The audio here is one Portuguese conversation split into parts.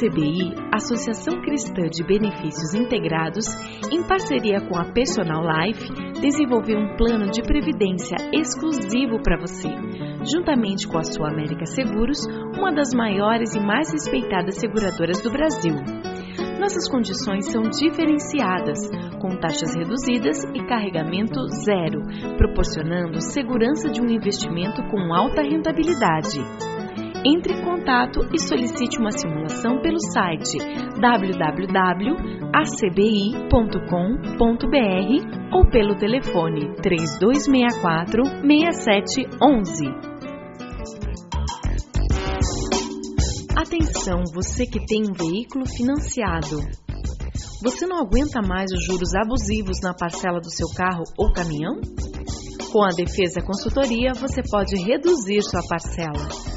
ACBI, Associação Cristã de Benefícios Integrados, em parceria com a Personal Life, desenvolveu um plano de previdência exclusivo para você, juntamente com a Sua América Seguros, uma das maiores e mais respeitadas seguradoras do Brasil. Nossas condições são diferenciadas, com taxas reduzidas e carregamento zero, proporcionando segurança de um investimento com alta rentabilidade. Entre em contato e solicite uma simulação pelo site www.acbi.com.br ou pelo telefone 3264 6711. Atenção, você que tem um veículo financiado. Você não aguenta mais os juros abusivos na parcela do seu carro ou caminhão? Com a Defesa Consultoria, você pode reduzir sua parcela.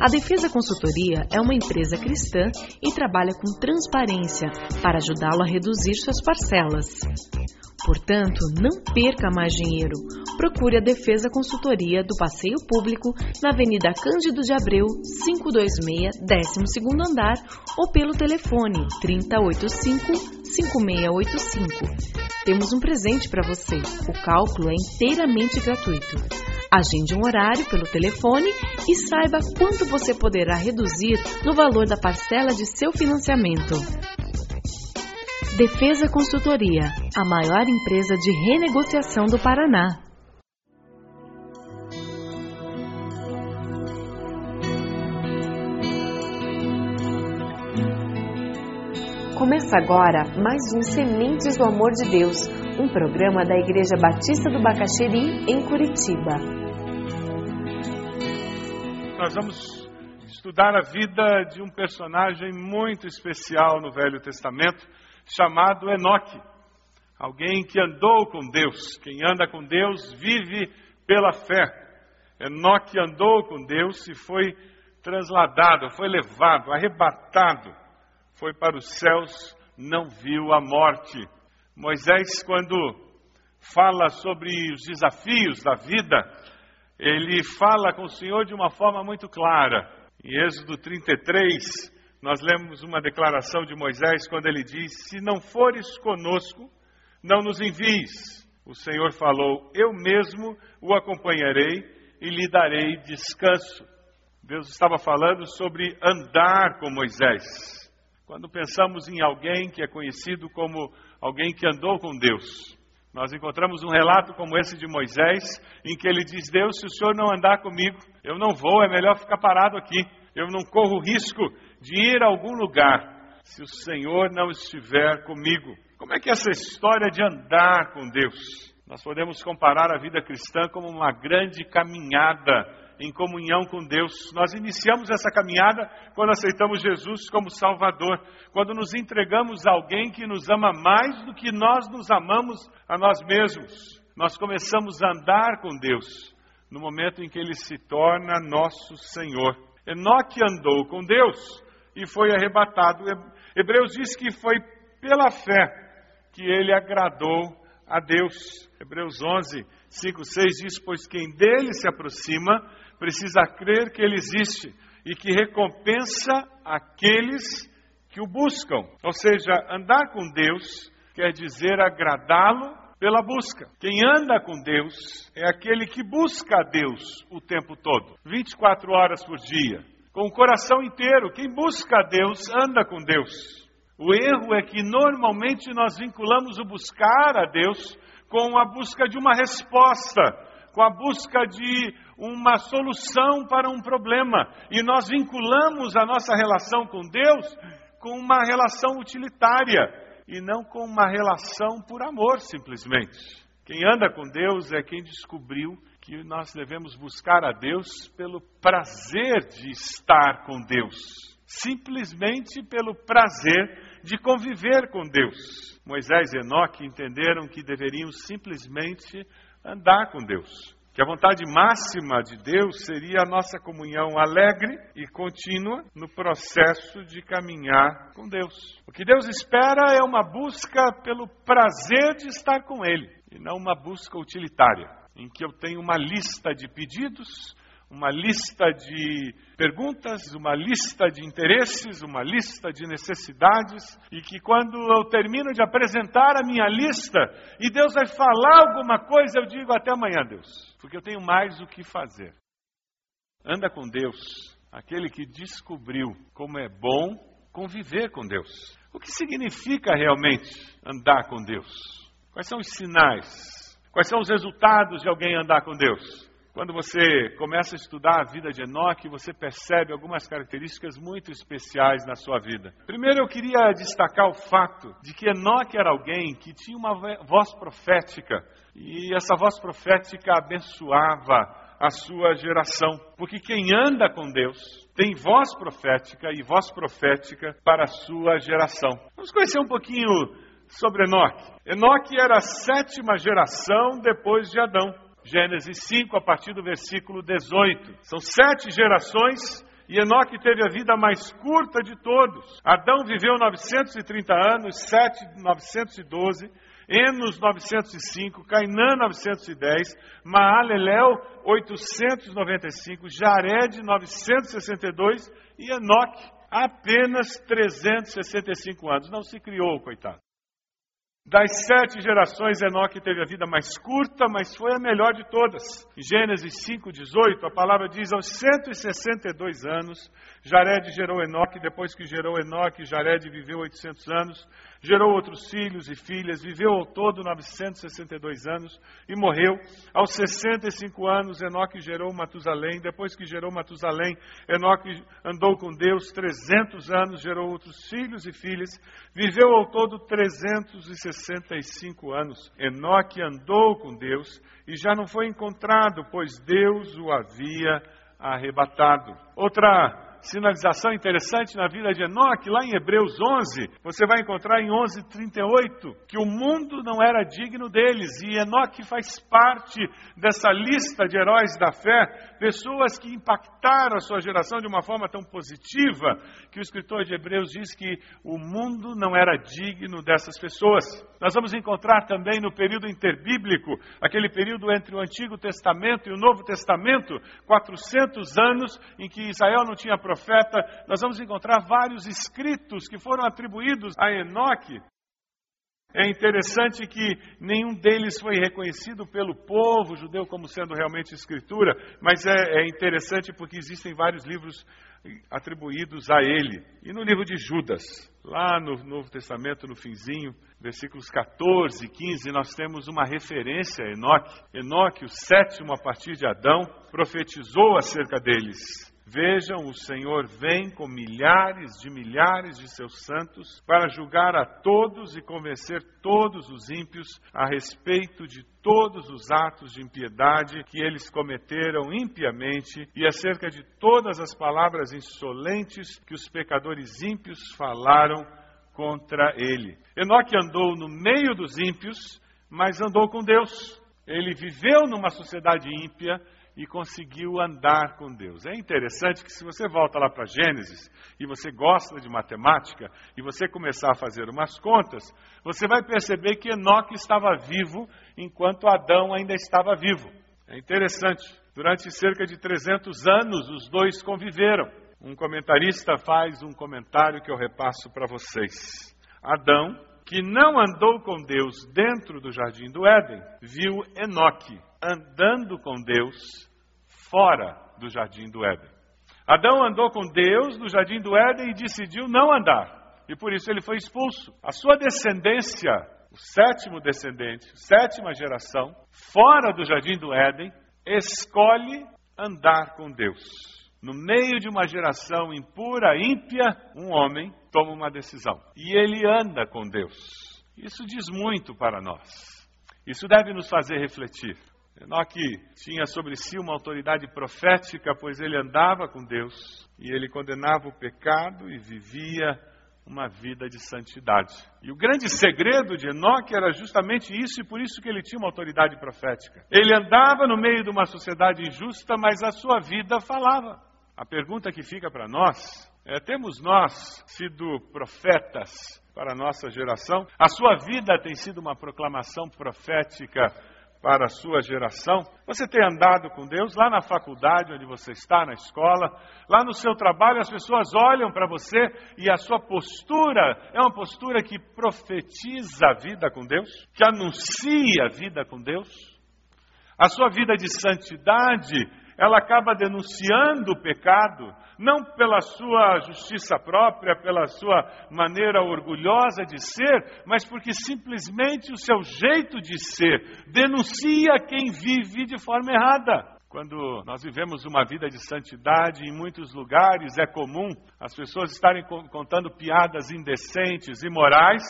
A Defesa Consultoria é uma empresa cristã e trabalha com transparência para ajudá-lo a reduzir suas parcelas. Portanto, não perca mais dinheiro. Procure a Defesa Consultoria do Passeio Público na Avenida Cândido de Abreu, 526, 12º andar ou pelo telefone 3085-5685. Temos um presente para você. O cálculo é inteiramente gratuito. Agende um horário pelo telefone e saiba quanto você poderá reduzir no valor da parcela de seu financiamento. Defesa Consultoria, a maior empresa de renegociação do Paraná. Começa agora mais um Sementes do Amor de Deus, um programa da Igreja Batista do Bacaxeri, em Curitiba. Nós vamos estudar a vida de um personagem muito especial no Velho Testamento chamado Enoque. Alguém que andou com Deus. Quem anda com Deus vive pela fé. Enoque andou com Deus e foi transladado, foi levado, arrebatado, foi para os céus, não viu a morte. Moisés, quando fala sobre os desafios da vida, ele fala com o Senhor de uma forma muito clara. Em Êxodo 33, nós lemos uma declaração de Moisés quando ele diz: Se não fores conosco, não nos envies. O Senhor falou: Eu mesmo o acompanharei e lhe darei descanso. Deus estava falando sobre andar com Moisés. Quando pensamos em alguém que é conhecido como alguém que andou com Deus, nós encontramos um relato como esse de Moisés, em que ele diz: Deus, se o senhor não andar comigo, eu não vou, é melhor ficar parado aqui. Eu não corro risco de ir a algum lugar se o Senhor não estiver comigo. Como é que é essa história de andar com Deus? Nós podemos comparar a vida cristã como uma grande caminhada em comunhão com Deus. Nós iniciamos essa caminhada quando aceitamos Jesus como Salvador, quando nos entregamos a alguém que nos ama mais do que nós nos amamos a nós mesmos. Nós começamos a andar com Deus no momento em que Ele se torna nosso Senhor. Enoque andou com Deus e foi arrebatado. Hebreus diz que foi pela fé que ele agradou a Deus. Hebreus 11, 5, 6 diz: Pois quem dele se aproxima precisa crer que ele existe e que recompensa aqueles que o buscam. Ou seja, andar com Deus quer dizer agradá-lo pela busca. Quem anda com Deus é aquele que busca a Deus o tempo todo, 24 horas por dia com o coração inteiro. Quem busca a Deus, anda com Deus. O erro é que normalmente nós vinculamos o buscar a Deus com a busca de uma resposta, com a busca de uma solução para um problema. E nós vinculamos a nossa relação com Deus com uma relação utilitária e não com uma relação por amor, simplesmente. Quem anda com Deus é quem descobriu que nós devemos buscar a Deus pelo prazer de estar com Deus, simplesmente pelo prazer de conviver com Deus. Moisés e Enoque entenderam que deveriam simplesmente andar com Deus. Que a vontade máxima de Deus seria a nossa comunhão alegre e contínua no processo de caminhar com Deus. O que Deus espera é uma busca pelo prazer de estar com Ele e não uma busca utilitária em que eu tenho uma lista de pedidos, uma lista de perguntas, uma lista de interesses, uma lista de necessidades, e que quando eu termino de apresentar a minha lista e Deus vai falar alguma coisa, eu digo até amanhã, Deus, porque eu tenho mais o que fazer. Anda com Deus, aquele que descobriu como é bom conviver com Deus. O que significa realmente andar com Deus? Quais são os sinais? Quais são os resultados de alguém andar com Deus? Quando você começa a estudar a vida de Enoque, você percebe algumas características muito especiais na sua vida. Primeiro, eu queria destacar o fato de que Enoque era alguém que tinha uma voz profética, e essa voz profética abençoava a sua geração. Porque quem anda com Deus tem voz profética e voz profética para a sua geração. Vamos conhecer um pouquinho sobre Enoque. Enoque era a sétima geração depois de Adão. Gênesis 5, a partir do versículo 18. São sete gerações e Enoque teve a vida mais curta de todos. Adão viveu 930 anos, Sete 912, Enos 905, Cainã 910, Maalalel 895, Jared 962 e Enoque apenas 365 anos. Não se criou, coitado. Das sete gerações, Enoque teve a vida mais curta, mas foi a melhor de todas. Em Gênesis 5,18, a palavra diz: aos 162 anos, Jared gerou Enoque, depois que gerou Enoque, Jared viveu 800 anos, gerou outros filhos e filhas, viveu ao todo 962 anos e morreu. Aos 65 anos, Enoque gerou Matusalém, depois que gerou Matusalém, Enoque andou com Deus 300 anos, gerou outros filhos e filhas, viveu ao todo 365 anos. Enoque andou com Deus e já não foi encontrado, pois Deus o havia arrebatado. Outra sinalização interessante na vida de Enoque, lá em Hebreus 11, você vai encontrar em 11:38 que o mundo não era digno deles e Enoque faz parte dessa lista de heróis da fé, pessoas que impactaram a sua geração de uma forma tão positiva que o escritor de Hebreus diz que o mundo não era digno dessas pessoas. Nós vamos encontrar também no período interbíblico, aquele período entre o Antigo Testamento e o Novo Testamento, 400 anos em que Israel não tinha profeta, nós vamos encontrar vários escritos que foram atribuídos a Enoque. É interessante que nenhum deles foi reconhecido pelo povo judeu como sendo realmente escritura, mas é, é interessante porque existem vários livros atribuídos a ele. E no livro de Judas, lá no Novo Testamento, no finzinho, versículos 14 e 15, nós temos uma referência a Enoque. Enoque, o sétimo a partir de Adão, profetizou acerca deles. Vejam, o Senhor vem com milhares de milhares de seus santos para julgar a todos e convencer todos os ímpios a respeito de todos os atos de impiedade que eles cometeram impiamente e acerca de todas as palavras insolentes que os pecadores ímpios falaram contra ele. Enoque andou no meio dos ímpios, mas andou com Deus. Ele viveu numa sociedade ímpia, e conseguiu andar com Deus. É interessante que se você volta lá para Gênesis e você gosta de matemática e você começar a fazer umas contas, você vai perceber que Enoque estava vivo enquanto Adão ainda estava vivo. É interessante. Durante cerca de 300 anos os dois conviveram. Um comentarista faz um comentário que eu repasso para vocês. Adão, que não andou com Deus dentro do jardim do Éden, viu Enoque andando com Deus fora do jardim do Éden. Adão andou com Deus no jardim do Éden e decidiu não andar. E por isso ele foi expulso. A sua descendência, o sétimo descendente, sétima geração, fora do jardim do Éden, escolhe andar com Deus. No meio de uma geração impura, ímpia, um homem toma uma decisão. E ele anda com Deus. Isso diz muito para nós. Isso deve nos fazer refletir. Enoque tinha sobre si uma autoridade profética, pois ele andava com Deus e ele condenava o pecado e vivia uma vida de santidade. E o grande segredo de Enoque era justamente isso, e por isso que ele tinha uma autoridade profética. Ele andava no meio de uma sociedade injusta, mas a sua vida falava. A pergunta que fica para nós é: temos nós sido profetas para a nossa geração? A sua vida tem sido uma proclamação profética para a sua geração? Você tem andado com Deus lá na faculdade onde você está, na escola, lá no seu trabalho, as pessoas olham para você e a sua postura é uma postura que profetiza a vida com Deus, que anuncia a vida com Deus. A sua vida de santidade ela acaba denunciando o pecado, não pela sua justiça própria, pela sua maneira orgulhosa de ser, mas porque simplesmente o seu jeito de ser denuncia quem vive de forma errada. Quando nós vivemos uma vida de santidade, em muitos lugares é comum as pessoas estarem contando piadas indecentes, imorais,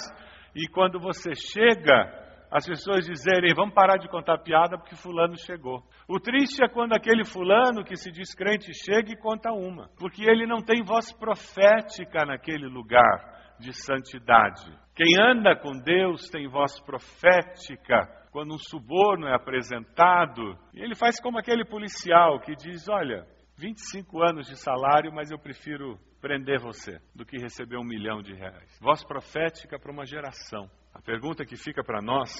e quando você chega as pessoas dizerem, vamos parar de contar piada porque fulano chegou. O triste é quando aquele fulano que se diz crente chega e conta uma, porque ele não tem voz profética naquele lugar de santidade. Quem anda com Deus tem voz profética quando um suborno é apresentado, e ele faz como aquele policial que diz: Olha, 25 anos de salário, mas eu prefiro prender você do que receber um milhão de reais. Voz profética para uma geração. A pergunta que fica para nós: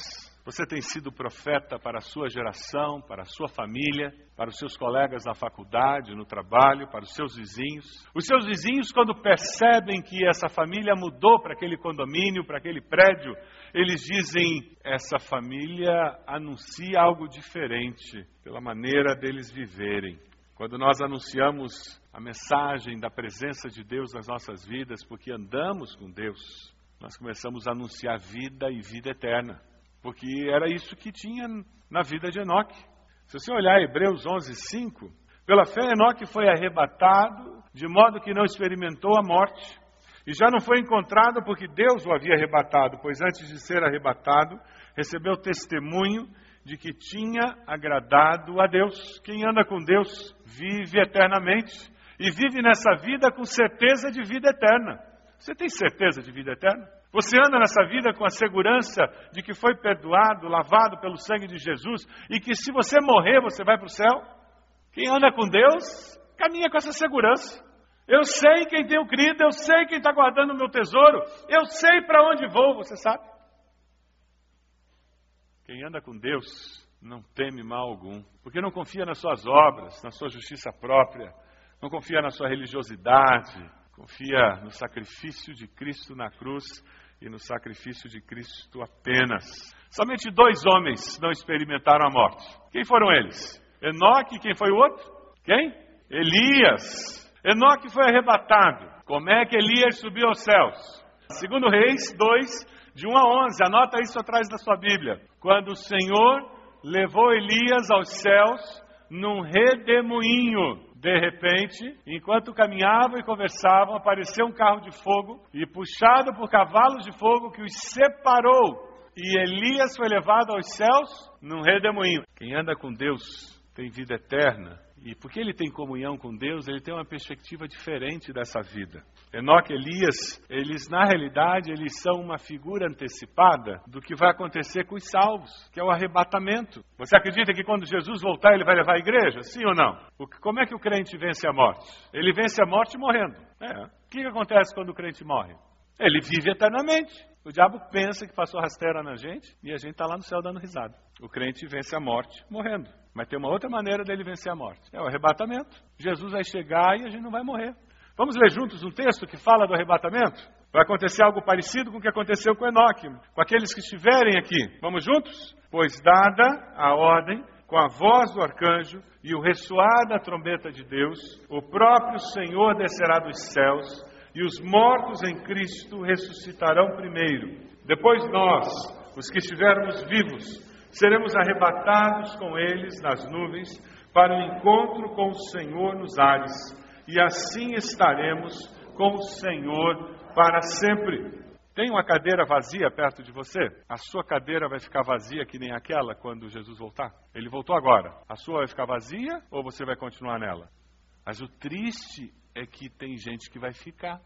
você tem sido profeta para a sua geração, para a sua família, para os seus colegas na faculdade, no trabalho, para os seus vizinhos? Os seus vizinhos, quando percebem que essa família mudou para aquele condomínio, para aquele prédio, eles dizem: essa família anuncia algo diferente pela maneira deles viverem. Quando nós anunciamos a mensagem da presença de Deus nas nossas vidas, porque andamos com Deus, nós começamos a anunciar vida e vida eterna, porque era isso que tinha na vida de Enoque. Se você olhar Hebreus 11, 5, pela fé Enoque foi arrebatado, de modo que não experimentou a morte, e já não foi encontrado porque Deus o havia arrebatado, pois antes de ser arrebatado, recebeu testemunho de que tinha agradado a Deus. Quem anda com Deus vive eternamente e vive nessa vida com certeza de vida eterna. Você tem certeza de vida eterna? Você anda nessa vida com a segurança de que foi perdoado, lavado pelo sangue de Jesus e que se você morrer, você vai para o céu? Quem anda com Deus, caminha com essa segurança. Eu sei quem tenho crido, eu sei quem está guardando o meu tesouro, eu sei para onde vou, você sabe? Quem anda com Deus não teme mal algum, porque não confia nas suas obras, na sua justiça própria, não confia na sua religiosidade, Confia no sacrifício de Cristo na cruz e no sacrifício de Cristo apenas. Somente dois homens não experimentaram a morte. Quem foram eles? Enoque, quem foi o outro? Quem? Elias. Enoque foi arrebatado. Como é que Elias subiu aos céus? Segundo Reis 2, de 1 a 11. Anota isso atrás da sua Bíblia. Quando o Senhor levou Elias aos céus num redemoinho de repente, enquanto caminhavam e conversavam, apareceu um carro de fogo e, puxado por cavalos de fogo, que os separou. E Elias foi levado aos céus num redemoinho. Quem anda com Deus tem vida eterna e porque ele tem comunhão com Deus, ele tem uma perspectiva diferente dessa vida. Enoque e Elias, eles na realidade, eles são uma figura antecipada do que vai acontecer com os salvos, que é o arrebatamento. Você acredita que quando Jesus voltar, ele vai levar a igreja? Sim ou não? O, como é que o crente vence a morte? Ele vence a morte morrendo. É. O que, que acontece quando o crente morre? Ele vive eternamente. O diabo pensa que passou rasteira na gente e a gente está lá no céu dando risada. O crente vence a morte morrendo. Mas tem uma outra maneira dele vencer a morte: é o arrebatamento. Jesus vai chegar e a gente não vai morrer. Vamos ler juntos um texto que fala do arrebatamento? Vai acontecer algo parecido com o que aconteceu com Enoque, com aqueles que estiverem aqui. Vamos juntos? Pois, dada a ordem, com a voz do arcanjo e o ressoar da trombeta de Deus, o próprio Senhor descerá dos céus e os mortos em Cristo ressuscitarão primeiro. Depois nós, os que estivermos vivos, seremos arrebatados com eles nas nuvens para o encontro com o Senhor nos ares, e assim estaremos com o Senhor para sempre. Tem uma cadeira vazia perto de você? A sua cadeira vai ficar vazia que nem aquela quando Jesus voltar? Ele voltou agora. A sua vai ficar vazia ou você vai continuar nela? Mas o triste é que tem gente que vai ficar.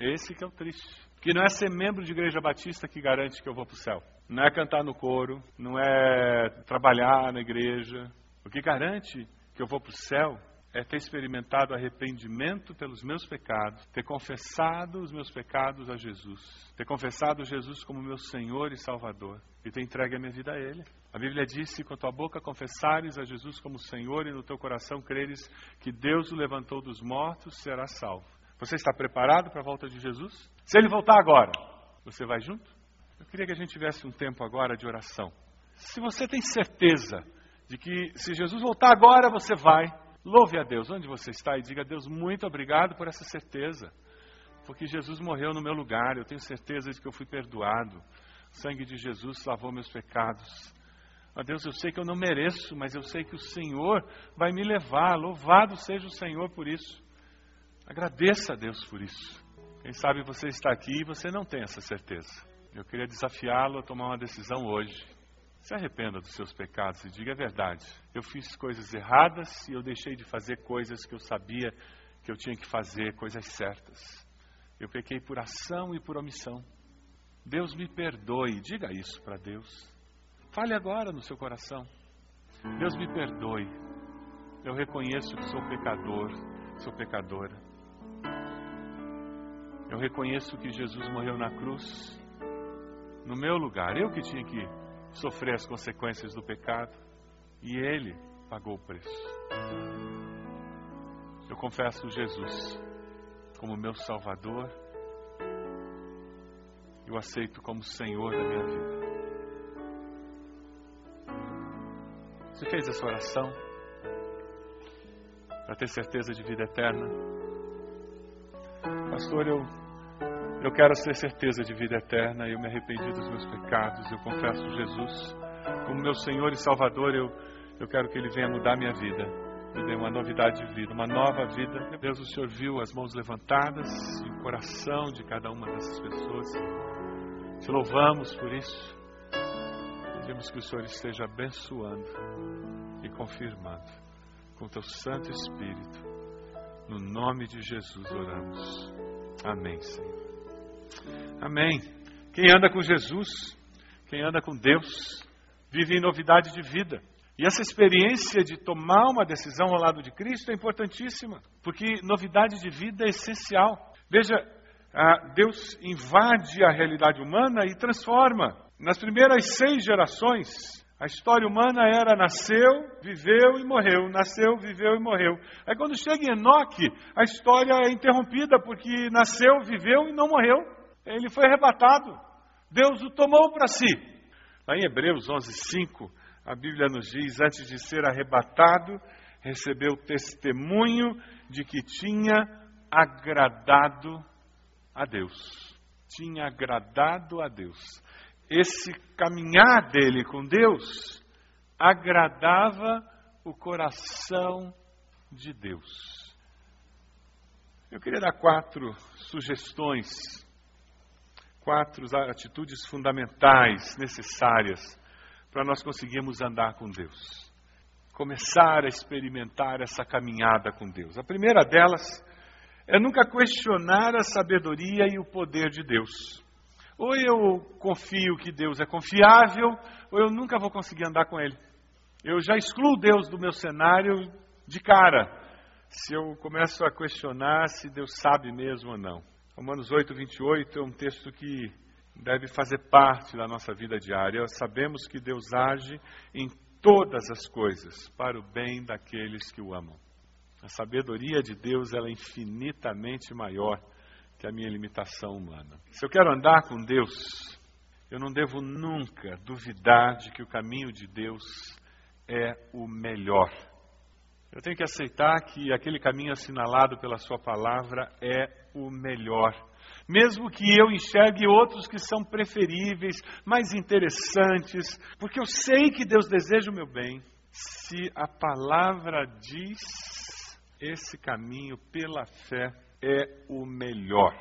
Esse que é o triste. Que não é ser membro de igreja batista que garante que eu vou para o céu. Não é cantar no coro, não é trabalhar na igreja. O que garante que eu vou para o céu é ter experimentado arrependimento pelos meus pecados, ter confessado os meus pecados a Jesus, ter confessado Jesus como meu Senhor e Salvador e ter entregue a minha vida a Ele. A Bíblia diz: se com a tua boca confessares a Jesus como Senhor e no teu coração creres que Deus o levantou dos mortos, serás salvo. Você está preparado para a volta de Jesus? Se ele voltar agora, você vai junto? Eu queria que a gente tivesse um tempo agora de oração. Se você tem certeza de que se Jesus voltar agora, você vai, louve a Deus onde você está e diga a Deus muito obrigado por essa certeza. Porque Jesus morreu no meu lugar, eu tenho certeza de que eu fui perdoado. O sangue de Jesus lavou meus pecados. Ó Deus, eu sei que eu não mereço, mas eu sei que o Senhor vai me levar. Louvado seja o Senhor por isso. Agradeça a Deus por isso. Quem sabe você está aqui e você não tem essa certeza. Eu queria desafiá-lo a tomar uma decisão hoje. Se arrependa dos seus pecados e diga a verdade. Eu fiz coisas erradas e eu deixei de fazer coisas que eu sabia que eu tinha que fazer, coisas certas. Eu pequei por ação e por omissão. Deus me perdoe. Diga isso para Deus. Fale agora no seu coração. Deus me perdoe. Eu reconheço que sou pecador, sou pecadora. Eu reconheço que Jesus morreu na cruz, no meu lugar. Eu que tinha que sofrer as consequências do pecado. E Ele pagou o preço. Eu confesso Jesus como meu Salvador. Eu aceito como Senhor da minha vida. Você fez essa oração para ter certeza de vida eterna? Pastor, eu, eu quero ter certeza de vida eterna. Eu me arrependi dos meus pecados. Eu confesso Jesus como meu Senhor e Salvador. Eu, eu quero que Ele venha mudar minha vida. Me dê uma novidade de vida, uma nova vida. Deus, o Senhor viu as mãos levantadas e o coração de cada uma dessas pessoas. Te louvamos por isso. Pedimos que o Senhor esteja abençoando e confirmando com teu Santo Espírito. No nome de Jesus oramos. Amém, Senhor. Amém. Quem anda com Jesus, quem anda com Deus, vive em novidade de vida. E essa experiência de tomar uma decisão ao lado de Cristo é importantíssima, porque novidade de vida é essencial. Veja, Deus invade a realidade humana e transforma. Nas primeiras seis gerações, a história humana era nasceu, viveu e morreu, nasceu, viveu e morreu. Aí quando chega em Enoque, a história é interrompida porque nasceu, viveu e não morreu. Ele foi arrebatado. Deus o tomou para si. Lá em Hebreus 11:5, a Bíblia nos diz: antes de ser arrebatado, recebeu testemunho de que tinha agradado a Deus. Tinha agradado a Deus esse caminhar dele com Deus agradava o coração de Deus. Eu queria dar quatro sugestões, quatro atitudes fundamentais necessárias para nós conseguirmos andar com Deus. Começar a experimentar essa caminhada com Deus. A primeira delas é nunca questionar a sabedoria e o poder de Deus. Ou eu confio que Deus é confiável, ou eu nunca vou conseguir andar com Ele. Eu já excluo Deus do meu cenário de cara, se eu começo a questionar se Deus sabe mesmo ou não. Romanos 8, 28 é um texto que deve fazer parte da nossa vida diária. Sabemos que Deus age em todas as coisas para o bem daqueles que o amam. A sabedoria de Deus ela é infinitamente maior que a minha limitação humana. Se eu quero andar com Deus, eu não devo nunca duvidar de que o caminho de Deus é o melhor. Eu tenho que aceitar que aquele caminho assinalado pela Sua palavra é o melhor. Mesmo que eu enxergue outros que são preferíveis, mais interessantes, porque eu sei que Deus deseja o meu bem. Se a palavra diz esse caminho pela fé, é o melhor.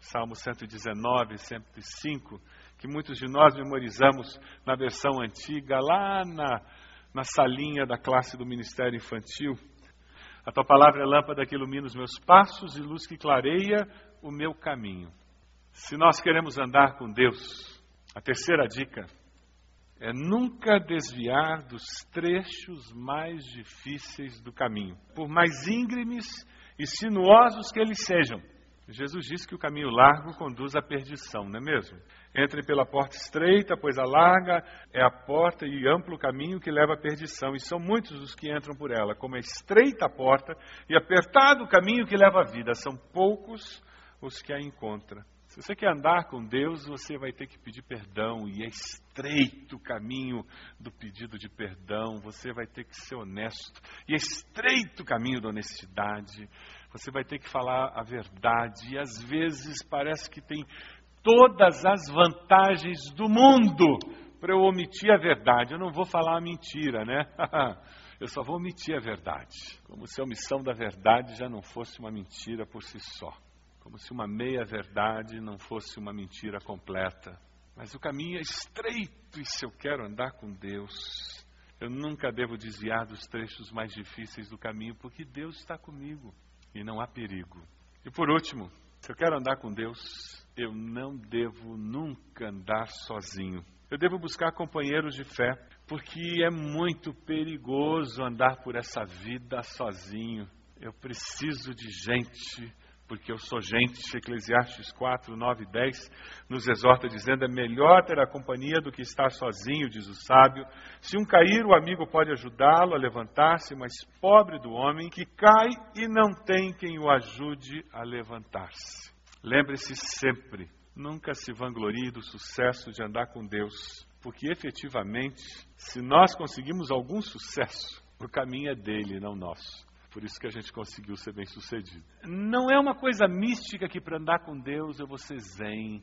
Salmo 119, 105, que muitos de nós memorizamos na versão antiga, lá na, na salinha da classe do Ministério Infantil. A tua palavra é lâmpada que ilumina os meus passos e luz que clareia o meu caminho. Se nós queremos andar com Deus, a terceira dica é nunca desviar dos trechos mais difíceis do caminho, por mais íngremes e sinuosos que eles sejam. Jesus disse que o caminho largo conduz à perdição, não é mesmo? Entre pela porta estreita, pois a larga é a porta e amplo caminho que leva à perdição, e são muitos os que entram por ela, como é estreita a porta e apertado o caminho que leva à vida, são poucos os que a encontram. Se você quer andar com Deus, você vai ter que pedir perdão, e é estreito o caminho do pedido de perdão, você vai ter que ser honesto, e é estreito o caminho da honestidade, você vai ter que falar a verdade, e às vezes parece que tem todas as vantagens do mundo para eu omitir a verdade. Eu não vou falar a mentira, né? eu só vou omitir a verdade. Como se a omissão da verdade já não fosse uma mentira por si só. Como se uma meia-verdade não fosse uma mentira completa. Mas o caminho é estreito e se eu quero andar com Deus, eu nunca devo desviar dos trechos mais difíceis do caminho, porque Deus está comigo e não há perigo. E por último, se eu quero andar com Deus, eu não devo nunca andar sozinho. Eu devo buscar companheiros de fé, porque é muito perigoso andar por essa vida sozinho. Eu preciso de gente, porque eu sou gente. Eclesiastes 4, 9 e 10 nos exorta dizendo: é melhor ter a companhia do que estar sozinho, diz o sábio. Se um cair, o amigo pode ajudá-lo a levantar-se, mas pobre do homem que cai e não tem quem o ajude a levantar-se. Lembre-se sempre, nunca se vanglorie do sucesso de andar com Deus, porque efetivamente, se nós conseguimos algum sucesso, o caminho é dele, não nosso. Por isso que a gente conseguiu ser bem sucedido. Não é uma coisa mística que para andar com Deus eu vou ser zen,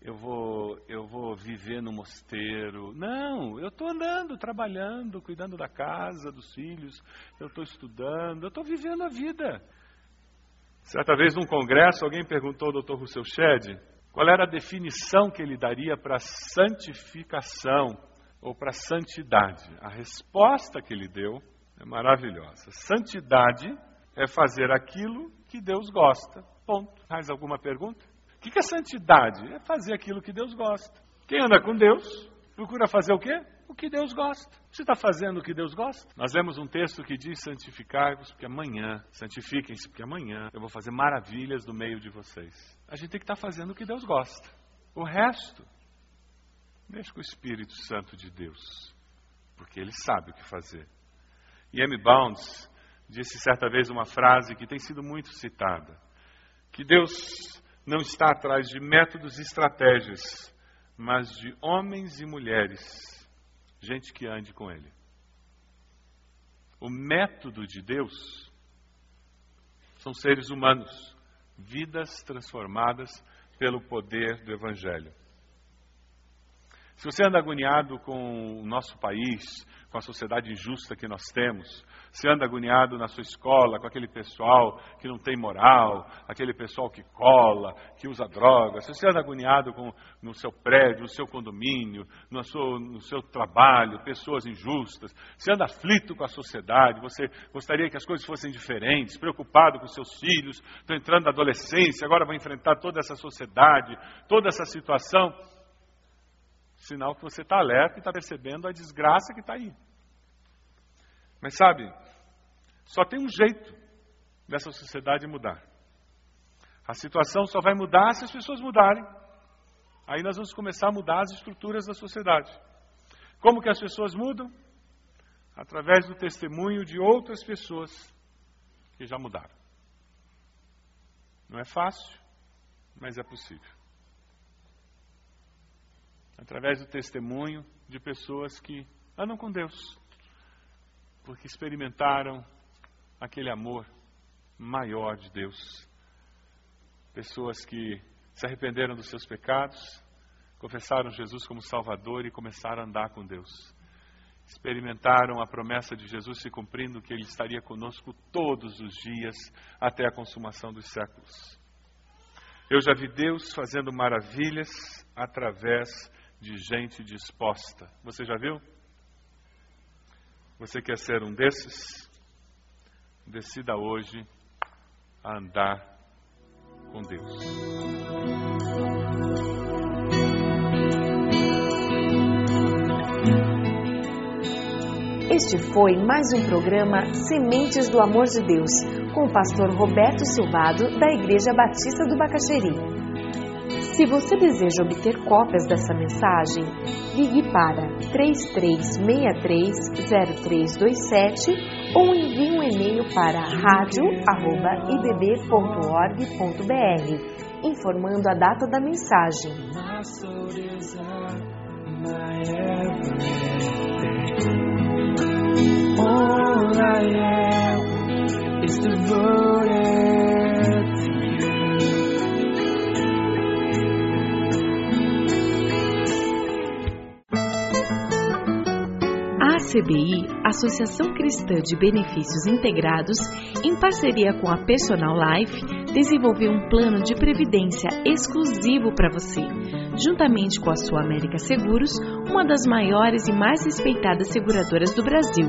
eu vou, eu vou viver no mosteiro. Não, eu estou andando, trabalhando, cuidando da casa, dos filhos, eu estou estudando, eu estou vivendo a vida. Certa vez, num congresso, alguém perguntou ao Dr. Rousseau Shedd qual era a definição que ele daria para santificação ou para santidade. A resposta que ele deu é maravilhosa. Santidade é fazer aquilo que Deus gosta. Ponto. Mais alguma pergunta? O que é santidade? É fazer aquilo que Deus gosta. Quem anda com Deus procura fazer o quê? o que Deus gosta. Você está fazendo o que Deus gosta? Nós lemos um texto que diz: santificai-vos, porque amanhã, santifiquem-se, porque amanhã eu vou fazer maravilhas no meio de vocês. A gente tem que estar tá fazendo o que Deus gosta. O resto, deixa com o Espírito Santo de Deus, porque ele sabe o que fazer. M. Bounds disse certa vez uma frase que tem sido muito citada: que Deus não está atrás de métodos e estratégias, mas de homens e mulheres gente que ande com Ele. O método de Deus são seres humanos, vidas transformadas pelo poder do Evangelho. Se você anda agoniado com o nosso país, com a sociedade injusta que nós temos, se anda agoniado na sua escola com aquele pessoal que não tem moral, aquele pessoal que cola, que usa drogas, se você anda agoniado com, no seu prédio, no seu condomínio, no seu, no seu trabalho, pessoas injustas, se anda aflito com a sociedade, você gostaria que as coisas fossem diferentes, preocupado com seus filhos, estão entrando na adolescência, agora vão enfrentar toda essa sociedade, toda essa situação, sinal que você está alerta e está percebendo a desgraça que está aí. Mas sabe, só tem um jeito dessa sociedade mudar. A situação só vai mudar se as pessoas mudarem. Aí nós vamos começar a mudar as estruturas da sociedade. Como que as pessoas mudam? Através do testemunho de outras pessoas que já mudaram. Não é fácil, mas é possível. Através do testemunho de pessoas que andam com Deus, porque experimentaram aquele amor maior de Deus. Pessoas que se arrependeram dos seus pecados, confessaram Jesus como Salvador e começaram a andar com Deus. Experimentaram a promessa de Jesus se cumprindo, que Ele estaria conosco todos os dias até a consumação dos séculos. Eu já vi Deus fazendo maravilhas através de gente disposta. Você já viu? Você quer ser um desses? Decida hoje a andar com Deus. Este foi mais um programa Sementes do Amor de Deus, com o pastor Roberto Silvado, da Igreja Batista do Bacaxeri. Se você deseja obter cópias dessa mensagem, ligue para 33630327 ou envie um e-mail para radio@ibb.org.br, informando a data da mensagem. All I am is devoted A ACBI, Associação Cristã de Benefícios Integrados, em parceria com a Personal Life, desenvolveu um plano de previdência exclusivo para você, juntamente com a Sua América Seguros, uma das maiores e mais respeitadas seguradoras do Brasil.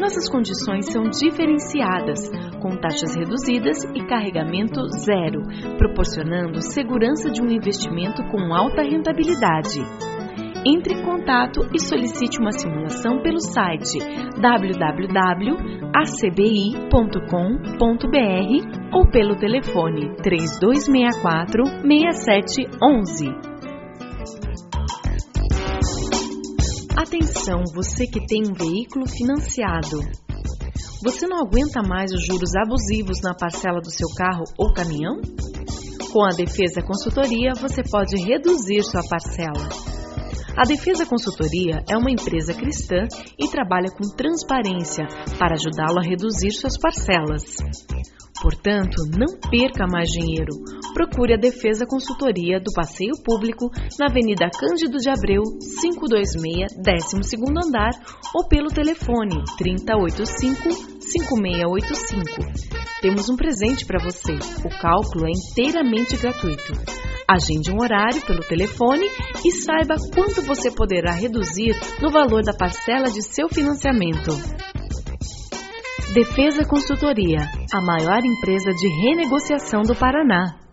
Nossas condições são diferenciadas, com taxas reduzidas e carregamento zero, proporcionando segurança de um investimento com alta rentabilidade. Entre em contato e solicite uma simulação pelo site www.acbi.com.br ou pelo telefone 3264 6711. Atenção, você que tem um veículo financiado. Você não aguenta mais os juros abusivos na parcela do seu carro ou caminhão? Com a Defesa Consultoria, você pode reduzir sua parcela. A Defesa Consultoria é uma empresa cristã e trabalha com transparência para ajudá-lo a reduzir suas parcelas. Portanto, não perca mais dinheiro. Procure a Defesa Consultoria do Passeio Público na Avenida Cândido de Abreu, 526, 12º andar ou pelo telefone 3085-5685. Temos um presente para você. O cálculo é inteiramente gratuito. Agende um horário pelo telefone e saiba quanto você poderá reduzir no valor da parcela de seu financiamento. Defesa Consultoria, a maior empresa de renegociação do Paraná.